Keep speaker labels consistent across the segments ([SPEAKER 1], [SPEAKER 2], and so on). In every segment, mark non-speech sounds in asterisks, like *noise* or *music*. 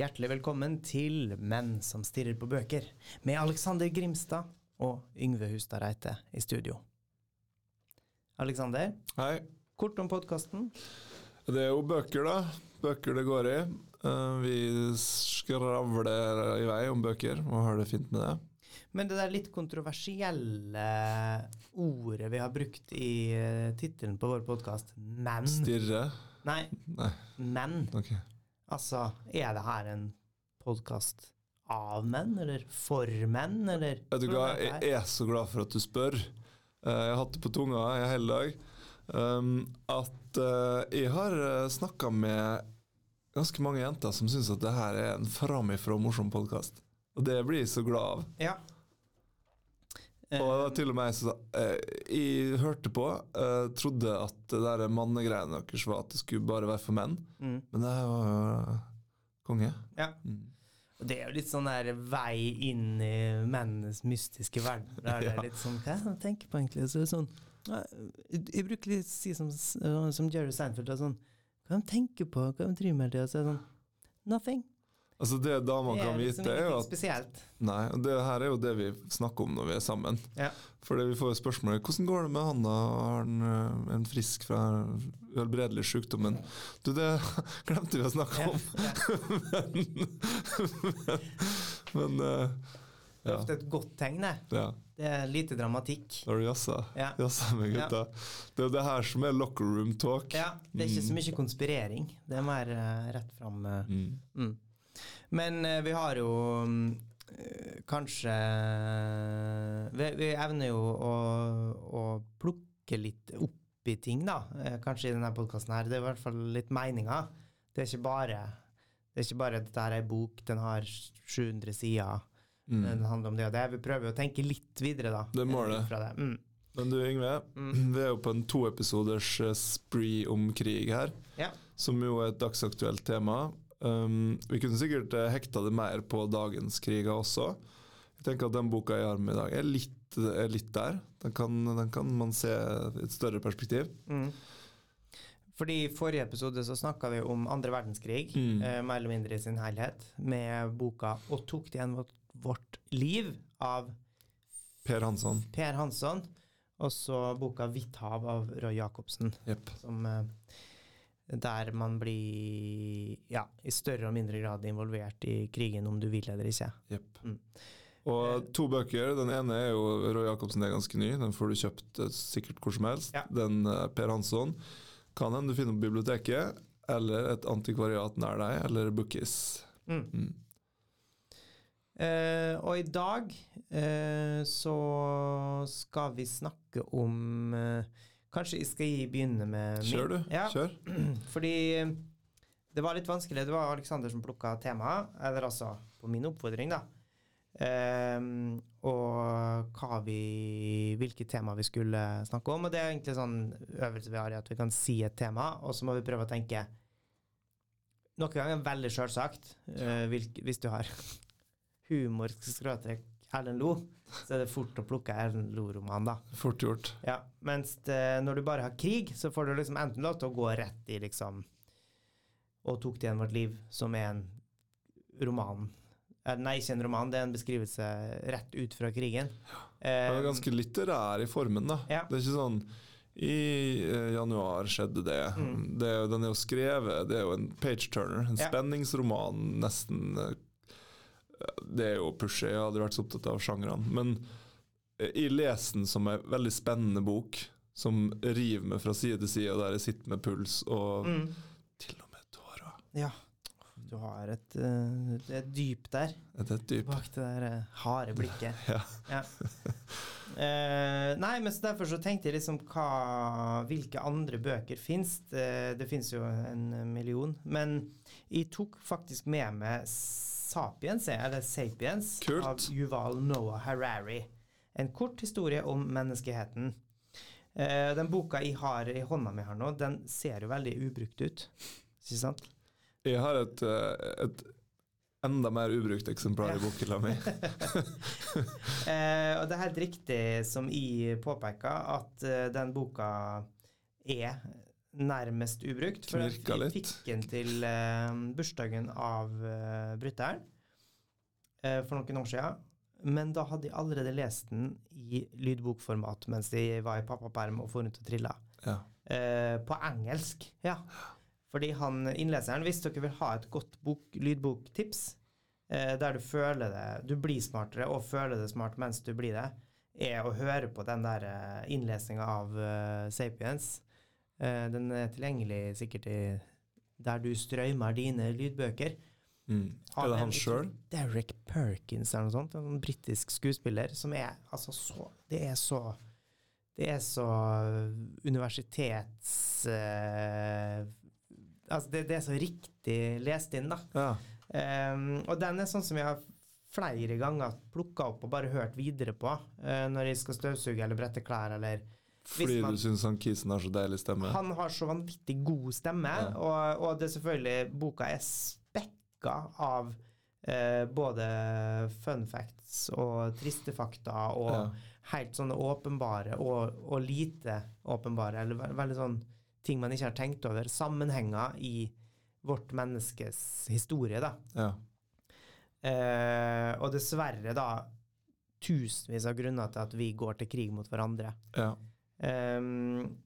[SPEAKER 1] Hjertelig velkommen til Menn som stirrer på bøker, med Alexander Grimstad og Yngve Hustad Reite i studio. Alexander,
[SPEAKER 2] Hei.
[SPEAKER 1] kort om podkasten.
[SPEAKER 2] Det er jo bøker, da. Bøker det går i. Eh, Vi skravler i vei om bøker og har det fint med det.
[SPEAKER 1] Men det der litt kontroversielle ordet vi har brukt i uh, tittelen på vår podkast, menn
[SPEAKER 2] Stirre.
[SPEAKER 1] Nei,
[SPEAKER 2] Nei,
[SPEAKER 1] menn.
[SPEAKER 2] ok.
[SPEAKER 1] Altså, er det her en podkast av menn, eller for menn, eller
[SPEAKER 2] Vet du hva, jeg er så glad for at du spør. Eh, Jeg har hatt det på tunga i hele dag. Um, At eh, jeg har snakka med ganske mange jenter som syns at det her er en framifrå morsom podkast. Og det blir jeg så glad av.
[SPEAKER 1] Ja.
[SPEAKER 2] Og det var til og med sa eh, Jeg hørte på, jeg trodde at det der mannegreiene deres var at det skulle bare være for menn.
[SPEAKER 1] Mm.
[SPEAKER 2] Men det var jo eh, konge.
[SPEAKER 1] Ja. Og Det er jo litt sånn der vei inn i mennenes mystiske verden. Der det *laughs*
[SPEAKER 2] Ja.
[SPEAKER 1] er litt sånn Hva er det jeg tenker på, egentlig? Så det er sånn jeg, bruker litt å si som, som Jerry Seinfeld. er Sånn, hva de tenker på, hva de driver med hele tida. Så er det sånn Nothing.
[SPEAKER 2] Altså Det damene kan
[SPEAKER 1] liksom
[SPEAKER 2] vite, er jo at
[SPEAKER 1] spesielt.
[SPEAKER 2] Nei, og det her er jo det vi snakker om når vi er sammen.
[SPEAKER 1] Ja.
[SPEAKER 2] Fordi vi får jo spørsmålet hvordan går det med han da? Har han eh, en frisk fra uhelbredelig sykdom? Men du, det *laughs* glemte vi å snakke
[SPEAKER 1] Ja.
[SPEAKER 2] om. *laughs* men men eh,
[SPEAKER 1] Det er ofte et godt tegn, det.
[SPEAKER 2] ja.
[SPEAKER 1] Det er lite dramatikk.
[SPEAKER 2] Da har du jazza.
[SPEAKER 1] Ja.
[SPEAKER 2] Jassa med gutta. Det er jo det her som er locker room talk.
[SPEAKER 1] Ja, Det er ikke så mye konspirering. Det er mer uh, rett fram. Uh,
[SPEAKER 2] Mm.
[SPEAKER 1] Mm. Men eh, vi har jo mm, eh, kanskje vi, vi evner jo å, å plukke litt opp i ting, da. eh, kanskje i denne podkasten her. Det er i hvert fall litt meninga. Det er ikke bare det er ikke bare at dette her er ei bok, den har 700 sider.
[SPEAKER 2] Mm.
[SPEAKER 1] Den handler om det og det. Vi prøver å tenke litt videre, da.
[SPEAKER 2] Det må
[SPEAKER 1] eh,
[SPEAKER 2] det.
[SPEAKER 1] Det. Mm.
[SPEAKER 2] Men du Yngve, *clears throat* vi er jo på en toepisoders eh, spree om krig her.
[SPEAKER 1] Ja.
[SPEAKER 2] som jo er et dagsaktuelt tema. Um, vi kunne sikkert uh, hekta det mer på dagens kriger også. Jeg tenker at den boka jeg har med i dag, er litt, er litt der. Den kan, den kan man se i et større perspektiv.
[SPEAKER 1] Mm. Fordi I forrige episode så snakka vi om andre verdenskrig,
[SPEAKER 2] Mm.
[SPEAKER 1] eh, mer eller mindre i sin helhet, med boka 'Og tok det igjen vårt, vårt liv' av
[SPEAKER 2] Per Hansson.
[SPEAKER 1] Per Hansson. Og så boka 'Hvitt hav' av Roy Jacobsen.
[SPEAKER 2] Yep.
[SPEAKER 1] Som, eh, der man blir ja, i større og mindre grad involvert i krigen, om du vil eller ikke.
[SPEAKER 2] Yep.
[SPEAKER 1] Mm.
[SPEAKER 2] Og to bøker. Den ene er jo Roy Jacobsen er ganske ny. Den får du kjøpt eh, sikkert hvor som helst.
[SPEAKER 1] Ja.
[SPEAKER 2] Den eh, Per Hansson kan hende du finner på biblioteket, eller et antikvariat nær deg, eller Bookies.
[SPEAKER 1] Mm.
[SPEAKER 2] Mm.
[SPEAKER 1] Uh, og i dag uh, så skal vi snakke om eh, Kanskje jeg skal begynne med min?
[SPEAKER 2] Kjør, du.
[SPEAKER 1] Ja,
[SPEAKER 2] Kjør. *clears throat*
[SPEAKER 1] fordi eh, det var litt vanskelig. Det var Aleksander som plukka temaet, eller altså på min oppfordring, da. Um, og vi hvilke tema vi skulle snakke om. Og det er egentlig sånn øvelse vi har i at vi kan si et tema, og så må vi prøve å tenke Noen ganger veldig sjølsagt. uh, hvis du har *laughs* humor, skråtrekk, Erlend Lo, så er det fort å plukke Erlend Lo-roman, da.
[SPEAKER 2] Fort gjort.
[SPEAKER 1] Ja, mens det, når du bare har krig, så får du liksom enten lov til å gå rett i liksom Og tok det igjen vårt liv, som er en roman. Eh, Nei, ikke en roman, det er en beskrivelse rett ut fra krigen.
[SPEAKER 2] Ja,
[SPEAKER 1] det
[SPEAKER 2] er ganske litterær i formen, da.
[SPEAKER 1] Ja.
[SPEAKER 2] Det er ikke sånn I eh, januar skjedde det.
[SPEAKER 1] Mm.
[SPEAKER 2] det. Den er jo skrevet Det er jo en page-turner. En
[SPEAKER 1] Ja.
[SPEAKER 2] spenningsroman, nesten. Eh, Det er jo pushy, jeg har aldri vært så opptatt av sjangrene. Men eh, jeg leser den som en veldig spennende bok, som river meg fra side til side, der jeg sitter med puls og
[SPEAKER 1] mm,
[SPEAKER 2] til og med tårer.
[SPEAKER 1] ja. Du har et, eh, et dyp der,
[SPEAKER 2] er et dyp.
[SPEAKER 1] bak det der eh, harde blikket. *laughs*
[SPEAKER 2] Ja.
[SPEAKER 1] Ja. Uh, nei, men så derfor så tenkte jeg liksom hva, hvilke andre bøker fins det? Det fins jo en million. Men jeg tok faktisk med meg Sapiens, eller Sapiens,
[SPEAKER 2] Kult.
[SPEAKER 1] av Yuval Noah Harari. En kort historie om menneskeheten. Uh, den boka jeg har i hånda mi her nå, den ser jo veldig ubrukt ut. Ikke sant?
[SPEAKER 2] Jeg har et, eh, et enda mer ubrukt eksemplar i bokhylla mi.
[SPEAKER 1] uh, og det er helt riktig som jeg påpeker, at uh, den boka er nærmest ubrukt. For vi fikk den til uh, bursdagen av uh, brytteren uh, for noen år siden. Men da hadde jeg allerede lest den i lydbokformat mens de var i pappaperm og for rundt og trilla.
[SPEAKER 2] Ja.
[SPEAKER 1] Eh, på engelsk, ja. Fordi han, innleseren, hvis dere vil ha et godt bok, lydboktips, eh, der du føler det Du blir smartere og føler det smart mens du blir det, er å høre på den der innlesinga av eh, Sapiens. Eh, den er tilgjengelig sikkert i der du strømmer dine lydbøker.
[SPEAKER 2] Mm. Er det han sjøl?
[SPEAKER 1] Derek Perkins eller noe sånt, en britisk skuespiller som er altså så Det er så Det er så universitets eh, Altså, det, det er så riktig lest inn, da.
[SPEAKER 2] Ja.
[SPEAKER 1] Um, og den er sånn som jeg har flere ganger plukka opp og bare hørt videre på uh, når jeg skal støvsuge eller brette klær eller
[SPEAKER 2] Fordi
[SPEAKER 1] man-
[SPEAKER 2] du syns han kisen har så deilig stemme?
[SPEAKER 1] han har så vanvittig god stemme,
[SPEAKER 2] Ja.
[SPEAKER 1] og, og det er selvfølgelig Boka er spekka av eh, både fun facts og triste fakta og
[SPEAKER 2] Ja.
[SPEAKER 1] helt sånne åpenbare og, og lite åpenbare, eller ve veldig sånn ting man ikke har tenkt over. Sammenhenger i vårt menneskes historie, da.
[SPEAKER 2] Ja.
[SPEAKER 1] Eh, og dessverre, da, tusenvis av grunner til at vi går til krig mot hverandre.
[SPEAKER 2] ja.
[SPEAKER 1] Um,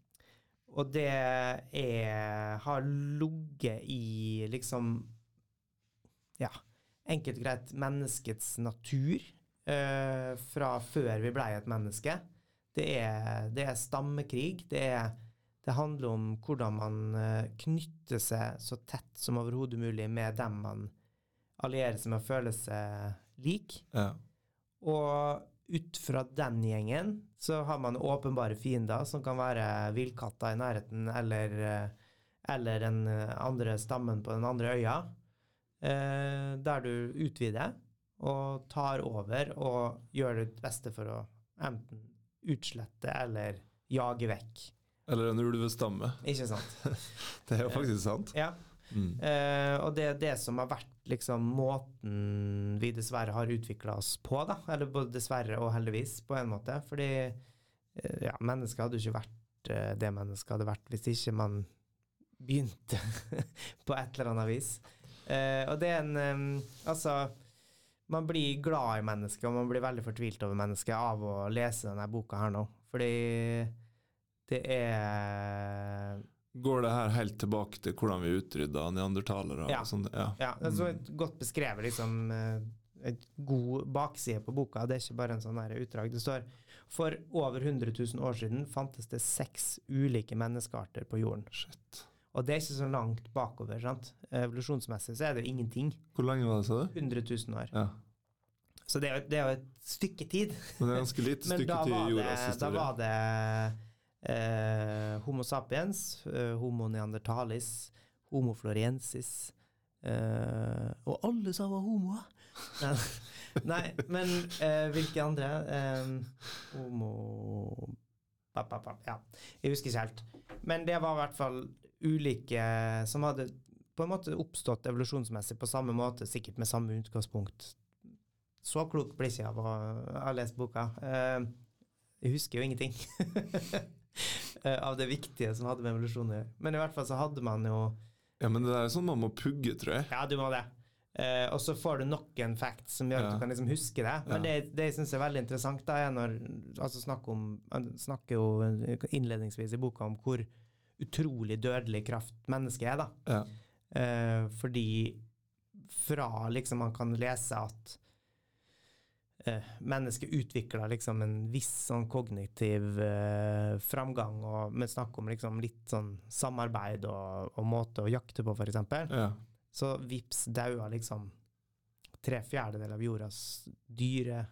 [SPEAKER 1] og det er har ligget i liksom Ja, enkelt og greit menneskets natur uh, fra før vi blei et menneske. Det er, det er stammekrig. Det, er, det handler om hvordan man eh, knytter seg så tett som overhodet mulig med dem man allierer seg med og føler seg lik.
[SPEAKER 2] ja.
[SPEAKER 1] Og ut fra den gjengen så har man åpenbare fiender, som kan være villkatter i nærheten, eller, eh, eller den andre stammen på den andre øya, eh, der du utvider og tar over og gjør ditt beste for å enten utslette eller jage vekk.
[SPEAKER 2] Eller en ulvestamme.
[SPEAKER 1] Ikke sant? *laughs*
[SPEAKER 2] Det er jo faktisk sant.
[SPEAKER 1] Ja.
[SPEAKER 2] Mm.
[SPEAKER 1] Eh, og det er det som har vært liksom måten vi dessverre har utvikla oss på, da. Eller både dessverre og heldigvis, på en måte. Fordi eh, ja, mennesket hadde jo ikke vært eh, det mennesket hadde vært hvis ikke man begynte *laughs* på et eller annet vis. Eh, og det er en eh, Altså, man blir glad i mennesket, og man blir veldig fortvilt over mennesket av å lese denne boka her nå. Fordi det er
[SPEAKER 2] Går det her helt tilbake til hvordan vi utrydda neandertalere?
[SPEAKER 1] Ja.
[SPEAKER 2] sånt? ja.
[SPEAKER 1] Ja, det er så et godt beskrevet liksom eh, et god bakside på boka. Det er ikke bare en sånn utdrag. Det står for over 100 000 år siden fantes det seks ulike menneskearter på jorden.
[SPEAKER 2] Shit.
[SPEAKER 1] Og det er ikke så langt bakover. sant? Evolusjonsmessig så er det jo ingenting.
[SPEAKER 2] Hvor lenge var det, sa du?
[SPEAKER 1] 100 000 år.
[SPEAKER 2] Ja.
[SPEAKER 1] Så det er jo, det er jo et stykke tid.
[SPEAKER 2] Men det er ganske lite *laughs* stykke
[SPEAKER 1] tid i
[SPEAKER 2] jordas historie.
[SPEAKER 1] da var det eh, Homo sapiens, eh, Homo neandertalis, Homo floriensis eh, Og alle sa var homoer! *laughs* Nei, men eh, hvilke andre? Eh, homo pap, pap, pap, Ja, jeg husker ikke helt. Men det var i hvert fall ulike som hadde på en måte oppstått evolusjonsmessig på samme måte, sikkert med samme utgangspunkt. Så klok blir ikke jeg av å ha lest boka. Jeg husker jo ingenting *laughs* *laughs* av det viktige som hadde med evolusjon å gjøre. Men i hvert fall så hadde man jo
[SPEAKER 2] Ja, men det er er sånn man må pugge, tror jeg.
[SPEAKER 1] Ja, du må det. Uh, og så får du noen facts som gjør at
[SPEAKER 2] Ja.
[SPEAKER 1] du kan liksom huske det. Men
[SPEAKER 2] Ja.
[SPEAKER 1] det, det jeg syns er veldig interessant, da, er når altså snakk om, Han snakker jo innledningsvis i boka om hvor utrolig dødelig kraft mennesket er, da.
[SPEAKER 2] Ja.
[SPEAKER 1] Uh, fordi fra liksom man kan lese at eh, mennesket utvikler liksom en viss sånn kognitiv eh, framgang, og vi snakker om liksom litt sånn samarbeid og, og måte å jakte på, f.eks.
[SPEAKER 2] Ja.
[SPEAKER 1] Så vips daua liksom tre fjerdedeler av jordas dyre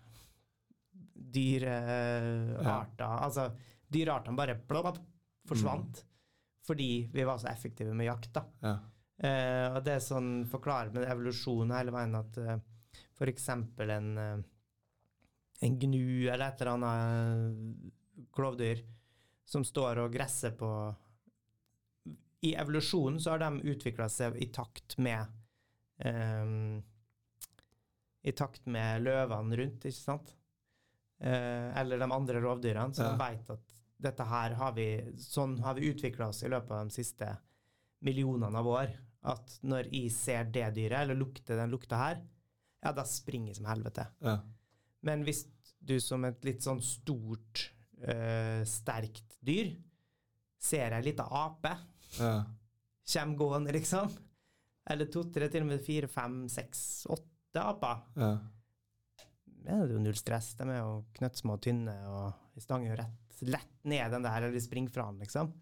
[SPEAKER 1] dyrearter. Altså, dyreartene bare plopp, forsvant. Fordi vi var så effektive med jakt, da.
[SPEAKER 2] ja.
[SPEAKER 1] Eh, og det er sånn forklarer med evolusjonen hele veien at eh, eksempel en, eh, en gnu eller et eller annet klovdyr som står og gresser på I evolusjonen så har de utvikla seg i takt med um, I takt med løvene rundt, ikke sant? Uh, eller de andre rovdyrene, så
[SPEAKER 2] Ja.
[SPEAKER 1] de veit at dette her har vi Sånn har vi utvikla oss i løpet av de siste millionene av år. At når jeg ser det dyret, eller lukter den lukta her, ja, da springer jeg som helvete.
[SPEAKER 2] Ja.
[SPEAKER 1] Men hvis du som et litt sånn stort, øh, sterkt dyr ser ei lita ape
[SPEAKER 2] Ja.
[SPEAKER 1] kjem gående, liksom, eller to-tre, til og med fire, fem, seks, åtte aper,
[SPEAKER 2] Ja.
[SPEAKER 1] det er jo null stress. De er jo knøttsmå og tynne, og de stanger jo rett, lett ned den der, eller de springer fra den, liksom.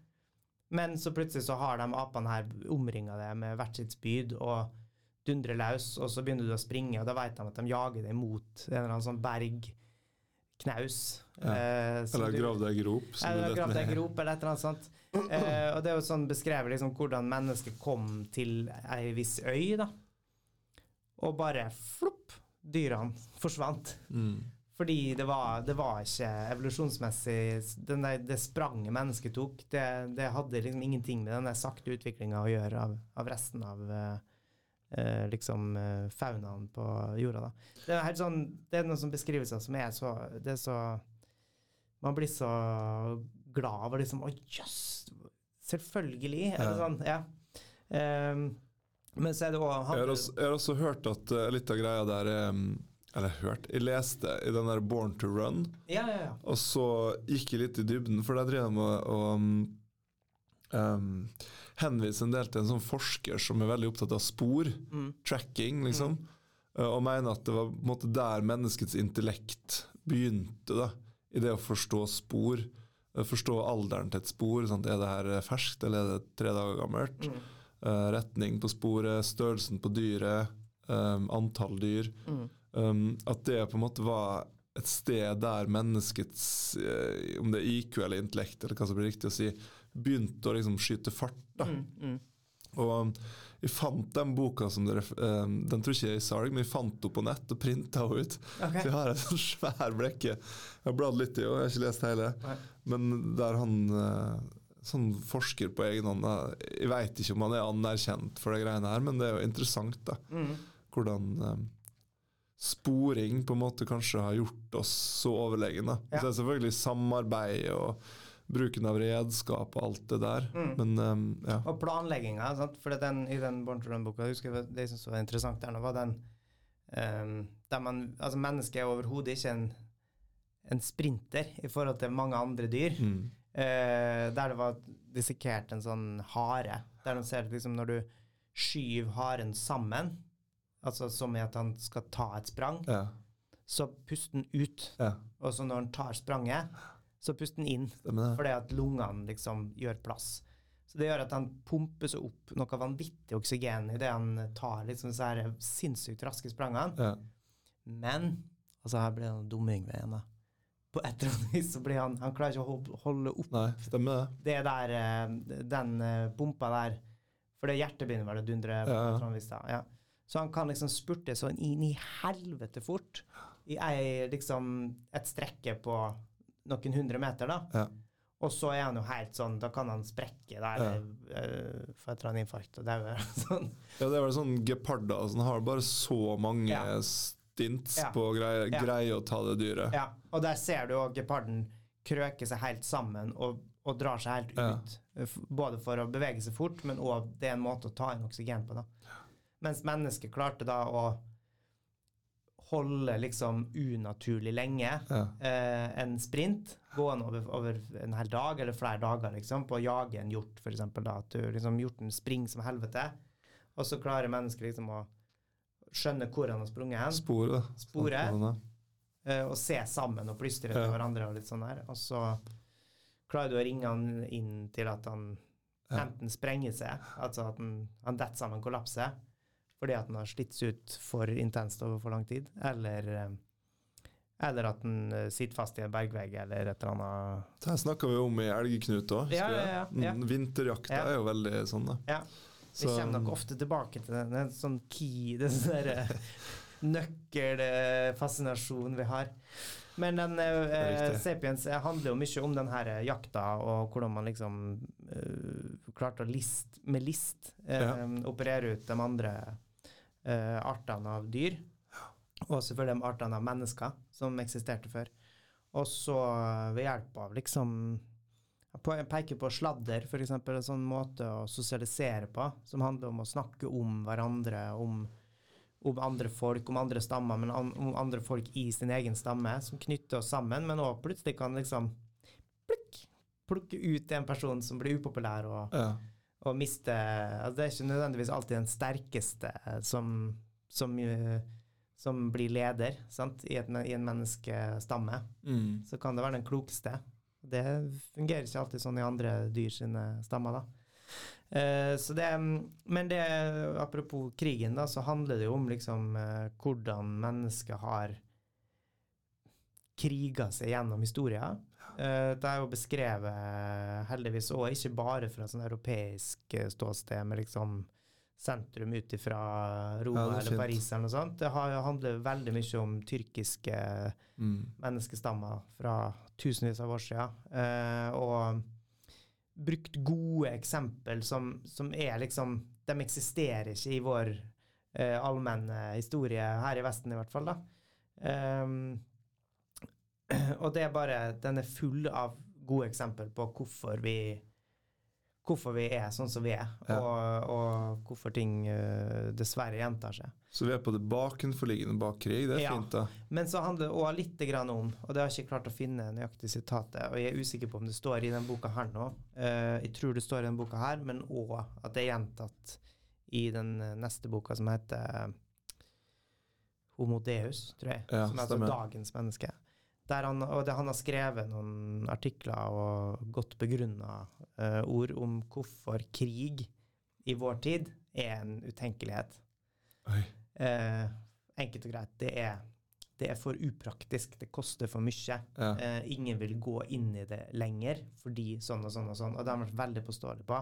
[SPEAKER 1] Men så plutselig så har de apene her omringa det med hvert sitt spyd og dundrer løs, og så begynner du å springe, og da vet de at de jager deg mot en eller annen sånn bergknaus.
[SPEAKER 2] Ja.
[SPEAKER 1] Eh,
[SPEAKER 2] Eller grav deg grop.
[SPEAKER 1] eller
[SPEAKER 2] grav
[SPEAKER 1] deg grop, eller et eller annet sånt. Eh, og det er jo sånn beskrevet liksom, hvordan mennesket kom til ei viss øy, da. Og bare flopp, dyrene forsvant.
[SPEAKER 2] Mm.
[SPEAKER 1] Fordi det var, det var ikke evolusjonsmessig den der, Det spranget mennesket tok, det, det hadde liksom ingenting med den der sakte utviklinga å gjøre av, av resten av eh, eh, liksom eh, faunaen på jorda. da. Det er helt sånn, det er noen sånne beskrivelser som er så Det er så Man blir så glad over liksom Å, jøss! selvfølgelig! Eller
[SPEAKER 2] Ja.
[SPEAKER 1] sånn. Ja. Um, men så er det òg
[SPEAKER 2] Jeg jeg har også hørt at uh, litt av greia der er um, Eller hørt, jeg leste i den der Born to Run,
[SPEAKER 1] Ja, ja, ja.
[SPEAKER 2] og så gikk jeg litt i dybden, for der driver og, og um, um, henviser en del til en sånn forsker som er veldig opptatt av spor,
[SPEAKER 1] Mm.
[SPEAKER 2] tracking, liksom, Mm. og mener at det var måte der menneskets intellekt begynte, da, i det å forstå spor. uh, Forstå alderen til et spor. Sant? Er det her ferskt, eller er det tre dager gammelt?
[SPEAKER 1] Mm.
[SPEAKER 2] Uh, retning på sporet, størrelsen på dyret, um, antall dyr.
[SPEAKER 1] Mm.
[SPEAKER 2] Um, at det på en måte var et sted der menneskets, eh, om det er IQ eller intellekt, eller hva som blir riktig å si, begynte å liksom skyte fart. da.
[SPEAKER 1] Mm. Mm.
[SPEAKER 2] Og vi fant den boka som dere um, Den tror ikke jeg er i salg, men jeg fant den på nett og printa henne ut.
[SPEAKER 1] Okay.
[SPEAKER 2] Så jeg har en sånn svær blekke. Jeg har bladd litt i den, jeg har ikke lest hele.
[SPEAKER 1] Nei.
[SPEAKER 2] Men der han eh, sånn forsker på egen hånd Jeg veit ikke om han er anerkjent for de greiene her, men det er jo interessant da,
[SPEAKER 1] Mm.
[SPEAKER 2] hvordan eh, sporing på en måte kanskje har gjort oss så overlegne.
[SPEAKER 1] Ja.
[SPEAKER 2] Så det er selvfølgelig samarbeid og bruken av redskap og alt det der.
[SPEAKER 1] Mm.
[SPEAKER 2] Men um, ja.
[SPEAKER 1] Og planlegginga, for den, i den Born to Run-boka husker jeg- det jeg syntes var interessant der nå, var den um, der man, altså Mennesket er overhodet ikke en, en sprinter i forhold til mange andre dyr.
[SPEAKER 2] Mm.
[SPEAKER 1] Uh, der det var dissekert en sånn hare. Der de ser liksom når du skyver haren sammen, altså som i at han skal ta et sprang,
[SPEAKER 2] ja.
[SPEAKER 1] så puster den ut.
[SPEAKER 2] Ja,
[SPEAKER 1] Og så når han tar spranget, så puster den inn. Fordi at lungene liksom gjør plass. Så det gjør at han seg opp noe vanvittig oksygen idet han tar liksom så her sinnssykt raske sprangene.
[SPEAKER 2] Ja.
[SPEAKER 1] Men altså her blir noe dumming ved en. På et eller annet vis så blir han Han klarer ikke å holde opp
[SPEAKER 2] Nei, stemmer det.
[SPEAKER 1] det der eh, Den eh, pumpa der. For det hjertet begynner vel å dundre. på
[SPEAKER 2] Ja, ja.
[SPEAKER 1] Så han kan liksom spurte sånn inn i helvete fort i ei, liksom, et strekke på noen hundre meter, da.
[SPEAKER 2] Ja.
[SPEAKER 1] Og så er han jo helt sånn, da kan han sprekke der,
[SPEAKER 2] Ja.
[SPEAKER 1] eh, få et eller annet infarkt og daue. *laughs* sånn.
[SPEAKER 2] Ja, det er vel sånn geparder som har bare så mange
[SPEAKER 1] Ja.
[SPEAKER 2] stints
[SPEAKER 1] Ja.
[SPEAKER 2] på å greie,
[SPEAKER 1] Ja.
[SPEAKER 2] greie å ta det dyret.
[SPEAKER 1] Ja, og der ser du òg geparden krøke seg helt sammen og, og drar seg helt ut. Både for å bevege seg fort, men òg det er en måte å ta inn oksygen på. da. Mens mennesket klarte da å holde liksom unaturlig lenge
[SPEAKER 2] Ja.
[SPEAKER 1] eh, en sprint gående over, over en hel dag eller flere dager liksom, på å jage en hjort, da, At du liksom hjorten springer som helvete, og så klarer mennesket liksom å skjønne hvor han har sprunget hen.
[SPEAKER 2] Sporet, da.
[SPEAKER 1] Sporet.
[SPEAKER 2] Sånn,
[SPEAKER 1] eh, og se sammen og plystre til
[SPEAKER 2] Ja.
[SPEAKER 1] hverandre og litt sånn der. Og så klarer du å ringe han inn til at han enten sprenger seg, altså at han, han detter sammen, kollapser, fordi at han har slitt ut for intenst over for lang tid, eller eh, eller at han eh, sitter fast i en bergvegg eller et eller annet.
[SPEAKER 2] Det her snakka vi om i Elgknut òg.
[SPEAKER 1] Ja, ja, ja, ja.
[SPEAKER 2] Vinterjakta
[SPEAKER 1] Ja.
[SPEAKER 2] er jo veldig sånn, da.
[SPEAKER 1] Ja. Vi
[SPEAKER 2] Så-
[SPEAKER 1] kommer nok ofte tilbake til den, er sånn key, *laughs* den sånn derre nøkkelfascinasjon vi har. Men den eh, Sapiens eh, handler jo mye om den her eh, jakta, og hvordan man liksom eh, klarte å list, med list eh,
[SPEAKER 2] Ja.
[SPEAKER 1] operere ut de andre eh, artene av dyr. Og selvfølgelig de artene av mennesker som eksisterte før. Og så eh, ved hjelp av liksom Jeg peker på sladder, f.eks. En sånn måte å sosialisere på, som handler om å snakke om hverandre, om, om andre folk, om andre stammer, men om andre folk i sin egen stamme, som knytter oss sammen, men òg plutselig kan liksom plikk, plukke ut en person som blir upopulær, og,
[SPEAKER 2] Ja.
[SPEAKER 1] Og miste altså Det er ikke nødvendigvis alltid den sterkeste som, som, eh, som blir leder sant? I, et, i en menneskestamme
[SPEAKER 2] Mm.
[SPEAKER 1] så kan det være den klokeste. Det fungerer ikke alltid sånn i andre dyr sine stammer, da. Eh, så det, men det, apropos krigen, da, så handler det jo om liksom eh, hvordan mennesket har kriga seg gjennom historien. Eh, det er jo beskrevet heldigvis òg, ikke bare fra sånn europeisk eh, ståsted med liksom sentrum ut ifra Roma
[SPEAKER 2] Ja, er
[SPEAKER 1] eller. Paris eller noe sånt. Det har, handler veldig mye om tyrkiske
[SPEAKER 2] Mm.
[SPEAKER 1] menneskestammer fra tusenvis av år siden. eh, og brukt gode eksempel som, som er liksom De eksisterer ikke i vår allmenne historie her i Vesten, i hvert fall. da. Ehm, *clears throat* og det er bare Den er full av gode eksempel på hvorfor vi Hvorfor vi er sånn som vi er,
[SPEAKER 2] Ja.
[SPEAKER 1] og, og hvorfor ting uh, dessverre gjentar seg.
[SPEAKER 2] Så vi er på det bakenforliggende bak krig. Det er
[SPEAKER 1] Ja.
[SPEAKER 2] fint, da.
[SPEAKER 1] Men så handler det òg litt om, og det har jeg ikke klart å finne nøyaktig sitatet, og jeg er usikker på om det står i den boka her nå. uh, jeg tror det står i den boka her, men òg at det er gjentatt i den eh, neste boka som heter Homo Deus, tror jeg.
[SPEAKER 2] Ja,
[SPEAKER 1] som er altså dagens menneske. Der han, og det, han har skrevet noen artikler og godt begrunna uh, ord om hvorfor krig i vår tid er en utenkelighet. Eh, enkelt og greit. Det er, det er for upraktisk. Det koster for mye.
[SPEAKER 2] Ja.
[SPEAKER 1] Uh, ingen vil gå inn i det lenger fordi sånn og sånn og sånn. Og det har vært veldig påståelig på.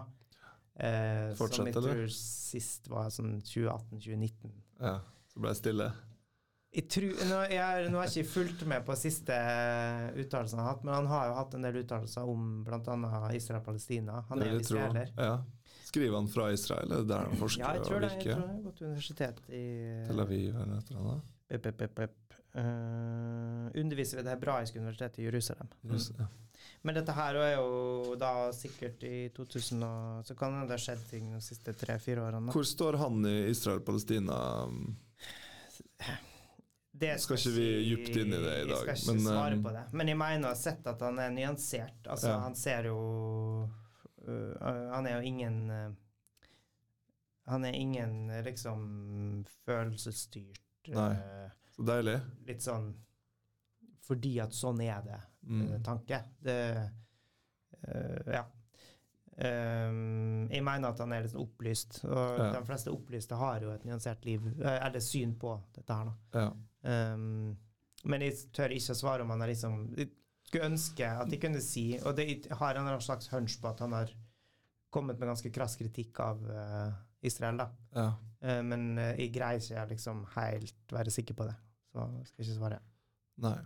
[SPEAKER 1] Eh,
[SPEAKER 2] Fortsatt,
[SPEAKER 1] som jeg tror sist var sånn 2018-2019.
[SPEAKER 2] ja. Så ble jeg stille.
[SPEAKER 1] Jeg tror, nå, jeg, nå har jeg ikke fulgt med på siste uttalelsen han har hatt, men han har jo hatt en del uttalelser om bl.a. Israel-Palestina. Han er israeler.
[SPEAKER 2] Ja. Skriver han fra Israel, eller der han forsker
[SPEAKER 1] Ja, jeg tror det. Jeg tror han har gått til universitet i
[SPEAKER 2] Tel Aviv eller et eller annet?
[SPEAKER 1] Pep, pep, pep. Eh, underviser ved det hebraiske universitetet i Jerusalem.
[SPEAKER 2] Just, ja.
[SPEAKER 1] Men dette her er jo da sikkert i 2000 og Så kan det ha skjedd ting de siste tre-fire årene. da.
[SPEAKER 2] Hvor står han i Israel-Palestina?
[SPEAKER 1] Det
[SPEAKER 2] Skal ikke vi dypt inn i det i dag,
[SPEAKER 1] Jeg skal ikke
[SPEAKER 2] men,
[SPEAKER 1] svare
[SPEAKER 2] um,
[SPEAKER 1] på det. Men jeg mener å ha sett at han er nyansert. Altså,
[SPEAKER 2] Ja.
[SPEAKER 1] han ser jo uh, Han er jo ingen uh, Han er ingen liksom følelsesstyrt
[SPEAKER 2] Nei. Så deilig.
[SPEAKER 1] Litt sånn fordi at sånn er det.
[SPEAKER 2] Mm.
[SPEAKER 1] eh, tanke. Det eh, Ja. Um, jeg mener at han er litt opplyst, og
[SPEAKER 2] Ja.
[SPEAKER 1] de fleste opplyste har jo et nyansert liv, eh, eller syn på dette her, da.
[SPEAKER 2] Ja.
[SPEAKER 1] Um, men jeg tør ikke å svare om han er liksom Jeg skulle ønske at jeg kunne si, og det, jeg har en slags hunch på at han har kommet med ganske krass kritikk av uh, Israel, da.
[SPEAKER 2] ja.
[SPEAKER 1] Uh, men uh, jeg greier ikke liksom helt være sikker på det, så jeg skal ikke svare.
[SPEAKER 2] Nei.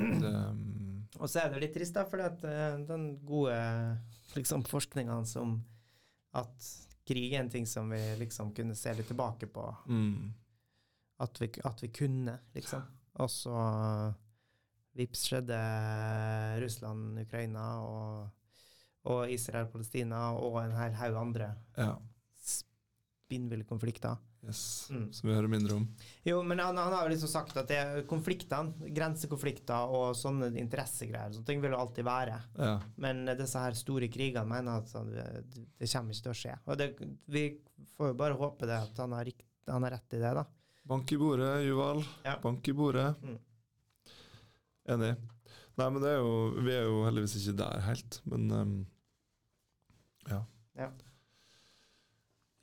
[SPEAKER 2] Det, um,
[SPEAKER 1] Og så er det litt trist, da, for eh, den gode liksom, forskninga som at krig er en ting som vi liksom kunne se litt tilbake på,
[SPEAKER 2] mm.
[SPEAKER 1] at vi, at vi kunne, liksom. Og så vips skjedde Russland, Ukraina og, og Israel, Palestina og en hel haug andre
[SPEAKER 2] Ja.
[SPEAKER 1] spinnville konflikter.
[SPEAKER 2] Yes.
[SPEAKER 1] Mm.
[SPEAKER 2] Som vi hører mindre om.
[SPEAKER 1] Jo, men han, han har jo liksom sagt at det konfliktene, grensekonflikter og sånne interessegreier, sånne ting vil jo alltid være.
[SPEAKER 2] Ja.
[SPEAKER 1] Men disse her store krigene mener at det, det kommer ikke til å skje. Og det, vi får jo bare håpe det at han har, rikt, han har rett i det, da.
[SPEAKER 2] Bank i bordet, Juval.
[SPEAKER 1] Ja.
[SPEAKER 2] Bank i bordet.
[SPEAKER 1] Mm.
[SPEAKER 2] Enig. Nei, men det er jo Vi er jo heldigvis ikke der helt, men um, ja.
[SPEAKER 1] Ja.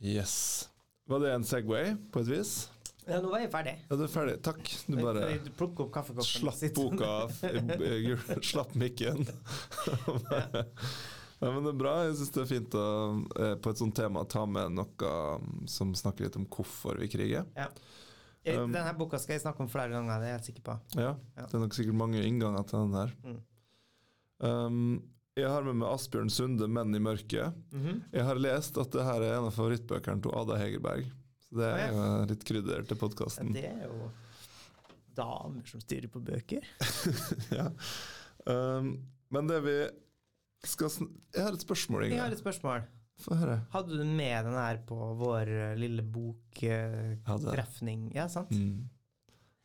[SPEAKER 2] Yes. Var det en Segway, på et vis?
[SPEAKER 1] Ja, nå var jeg ferdig.
[SPEAKER 2] Ja, du er ferdig. Takk. Du bare
[SPEAKER 1] Plukk opp kaffekoppen.
[SPEAKER 2] slapp boka eh, Slapp mikken. Nei, men det er bra. Jeg syns det er fint å eh, på et sånt tema ta med noe um, som snakker litt om hvorfor vi kriger.
[SPEAKER 1] Ja.
[SPEAKER 2] Um,
[SPEAKER 1] Denne boka skal jeg snakke om flere ganger, det er jeg helt sikker på.
[SPEAKER 2] Ja,
[SPEAKER 1] Ja.
[SPEAKER 2] det er nok sikkert mange innganger til den her.
[SPEAKER 1] Mm.
[SPEAKER 2] Um, jeg har med meg Asbjørn Sunde, 'Menn i mørket'.
[SPEAKER 1] Mhm.
[SPEAKER 2] Jeg har lest at det her er en av favorittbøkene til Ada Hegerberg. Så det er
[SPEAKER 1] ja.
[SPEAKER 2] jo litt krydder til
[SPEAKER 1] Ja, det er jo damer som styrer på bøker. *laughs*
[SPEAKER 2] ja. um, men det vi Skal jeg har et spørsmål,
[SPEAKER 1] Jeg har et spørsmål.
[SPEAKER 2] Få høre.
[SPEAKER 1] Hadde du med den her på vår lille boktrefning? Ja, sant?
[SPEAKER 2] Mm.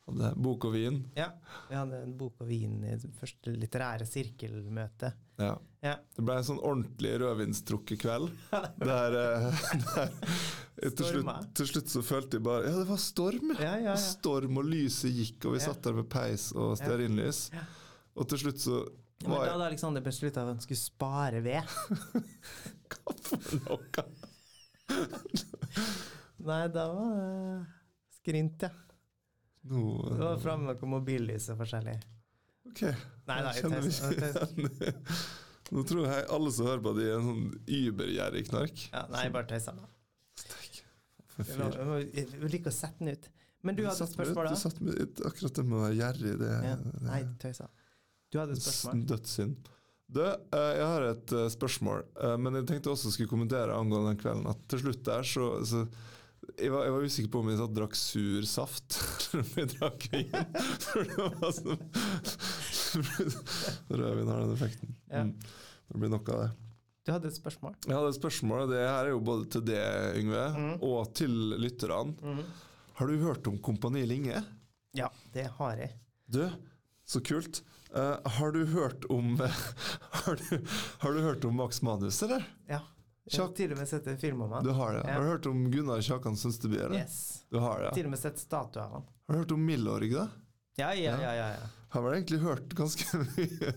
[SPEAKER 2] Hadde bok og vin.
[SPEAKER 1] Ja. Vi hadde en bok og vin i det første litterære sirkelmøte.
[SPEAKER 2] Ja.
[SPEAKER 1] Ja.
[SPEAKER 2] Det ble en sånn ordentlig rødvinstrukket kveld. Der, eh, *laughs* der til, slutt, til slutt så følte jeg bare Ja, det var storm!
[SPEAKER 1] Ja, ja, ja.
[SPEAKER 2] Storm, og lyset gikk, og vi satt der med peis og stearinlys.
[SPEAKER 1] Ja.
[SPEAKER 2] Og til slutt så
[SPEAKER 1] var men da hadde Alexander beslutta at han skulle spare ved. *laughs*
[SPEAKER 2] Hva for noe?
[SPEAKER 1] Nei, da var det skrint, ja.
[SPEAKER 2] Nå,
[SPEAKER 1] Det var framme noe mobillys og forskjellig.
[SPEAKER 2] Ok.
[SPEAKER 1] Nei da, jeg
[SPEAKER 2] kjenner ikke igjen. Nå tror jeg alle som hører på, de er en sånn übergjerrig knark.
[SPEAKER 1] Ja, nei, bare tøysa meg. Du liker å sette den ut. Men du hadde et spørsmål, da?
[SPEAKER 2] Du satt med ut akkurat det med å være gjerrig. Det,
[SPEAKER 1] Ja.
[SPEAKER 2] det-
[SPEAKER 1] Nei, tøysa. Du hadde et spørsmål?
[SPEAKER 2] Dødssynd. Du, eh, jeg har et eh, spørsmål, eh, men jeg tenkte også skulle kommentere angående den kvelden. At til slutt der så, så jeg, var, jeg var usikker på om jeg satt drakk sur saft *laughs* om jeg drakk vin. For det var sånn *laughs* Rødvin har den effekten.
[SPEAKER 1] Ja.
[SPEAKER 2] Mm. Det blir nok av det.
[SPEAKER 1] Du hadde et spørsmål?
[SPEAKER 2] Jeg hadde et spørsmål. Det her er jo både til deg, Yngve,
[SPEAKER 1] Mm.
[SPEAKER 2] og til lytterne.
[SPEAKER 1] Mm.
[SPEAKER 2] Har du hørt om Kompani Linge?
[SPEAKER 1] Ja, det har jeg.
[SPEAKER 2] Du, så kult. Uh, har du hørt om *laughs* har, du, har du hørt om Max Manus, eller?
[SPEAKER 1] Ja. Jeg har til og med sett en film om han.
[SPEAKER 2] Du har det.
[SPEAKER 1] Ja.
[SPEAKER 2] Har du hørt om Gunnar Kjakan Sønsteby.
[SPEAKER 1] Yes.
[SPEAKER 2] Du har det,
[SPEAKER 1] Til og med sett statue av han.
[SPEAKER 2] Har du hørt om Milorg, da?
[SPEAKER 1] Ja, ja,
[SPEAKER 2] Ja.
[SPEAKER 1] ja. ja.
[SPEAKER 2] Har vel egentlig hørt ganske *laughs* mye